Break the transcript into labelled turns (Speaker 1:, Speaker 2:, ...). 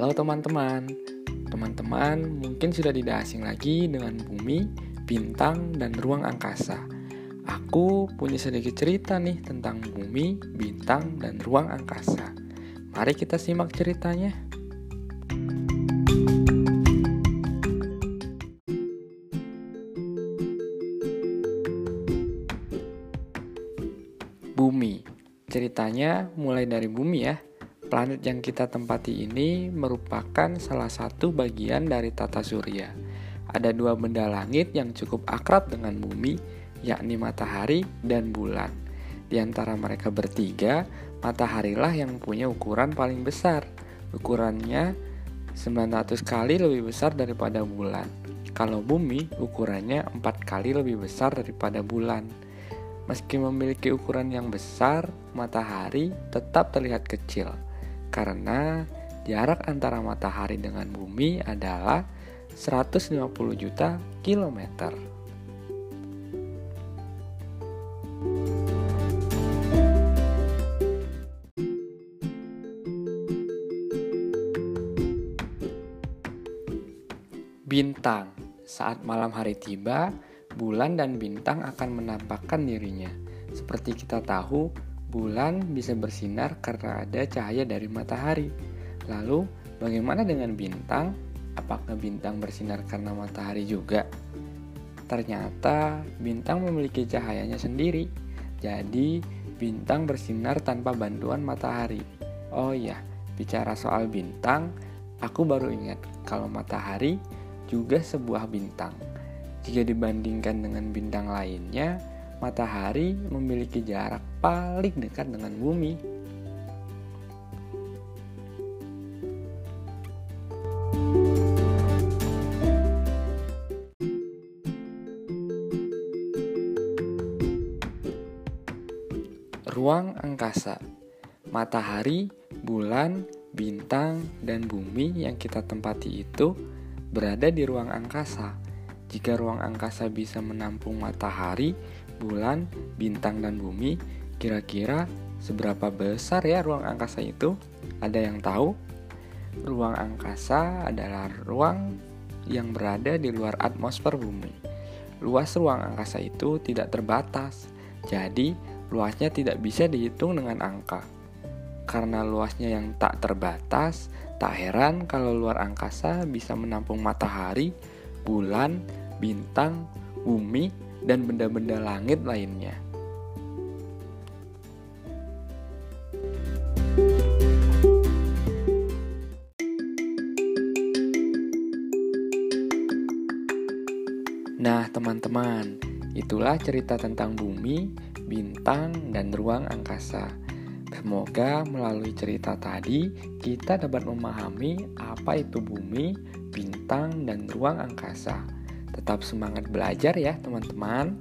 Speaker 1: Halo teman-teman, teman-teman mungkin sudah tidak asing lagi dengan bumi, bintang, dan ruang angkasa. Aku punya sedikit cerita nih tentang bumi, bintang, dan ruang angkasa. Mari kita simak ceritanya. Bumi. Ceritanya mulai dari bumi ya. Planet yang kita tempati ini merupakan salah satu bagian dari tata surya. Ada dua benda langit yang cukup akrab dengan bumi, yakni matahari dan bulan. Di antara mereka bertiga, mataharilah yang punya ukuran paling besar. Ukurannya 900 kali lebih besar daripada bulan. Kalau bumi, ukurannya 4 kali lebih besar daripada bulan. Meski memiliki ukuran yang besar, matahari tetap terlihat kecil karena jarak antara matahari dengan bumi adalah 150 juta kilometer. Bintang saat malam hari tiba, bulan dan bintang akan menampakkan dirinya. Seperti kita tahu, Bulan bisa bersinar karena ada cahaya dari matahari. Lalu, bagaimana dengan bintang? Apakah bintang bersinar karena matahari juga? Ternyata, bintang memiliki cahayanya sendiri. Jadi, bintang bersinar tanpa bantuan matahari. Oh iya, bicara soal bintang, aku baru ingat kalau matahari juga sebuah bintang. Jika dibandingkan dengan bintang lainnya, matahari memiliki jarak paling dekat dengan bumi. Ruang angkasa, matahari, bulan, bintang, dan bumi yang kita tempati itu berada di ruang angkasa. Jika ruang angkasa bisa menampung matahari, bulan, bintang, dan bumi, kira-kira seberapa besar ya ruang angkasa itu? Ada yang tahu? Ruang angkasa adalah ruang yang berada di luar atmosfer bumi. Luas ruang angkasa itu tidak terbatas, jadi luasnya tidak bisa dihitung dengan angka. Karena luasnya yang tak terbatas, tak heran kalau luar angkasa bisa menampung matahari, bulan, bintang, bumi, dan benda-benda langit lainnya. Nah, teman-teman, itulah cerita tentang bumi, bintang, dan ruang angkasa. Semoga melalui cerita tadi kita dapat memahami apa itu bumi, bintang, dan ruang angkasa. Tetap semangat belajar ya, teman-teman.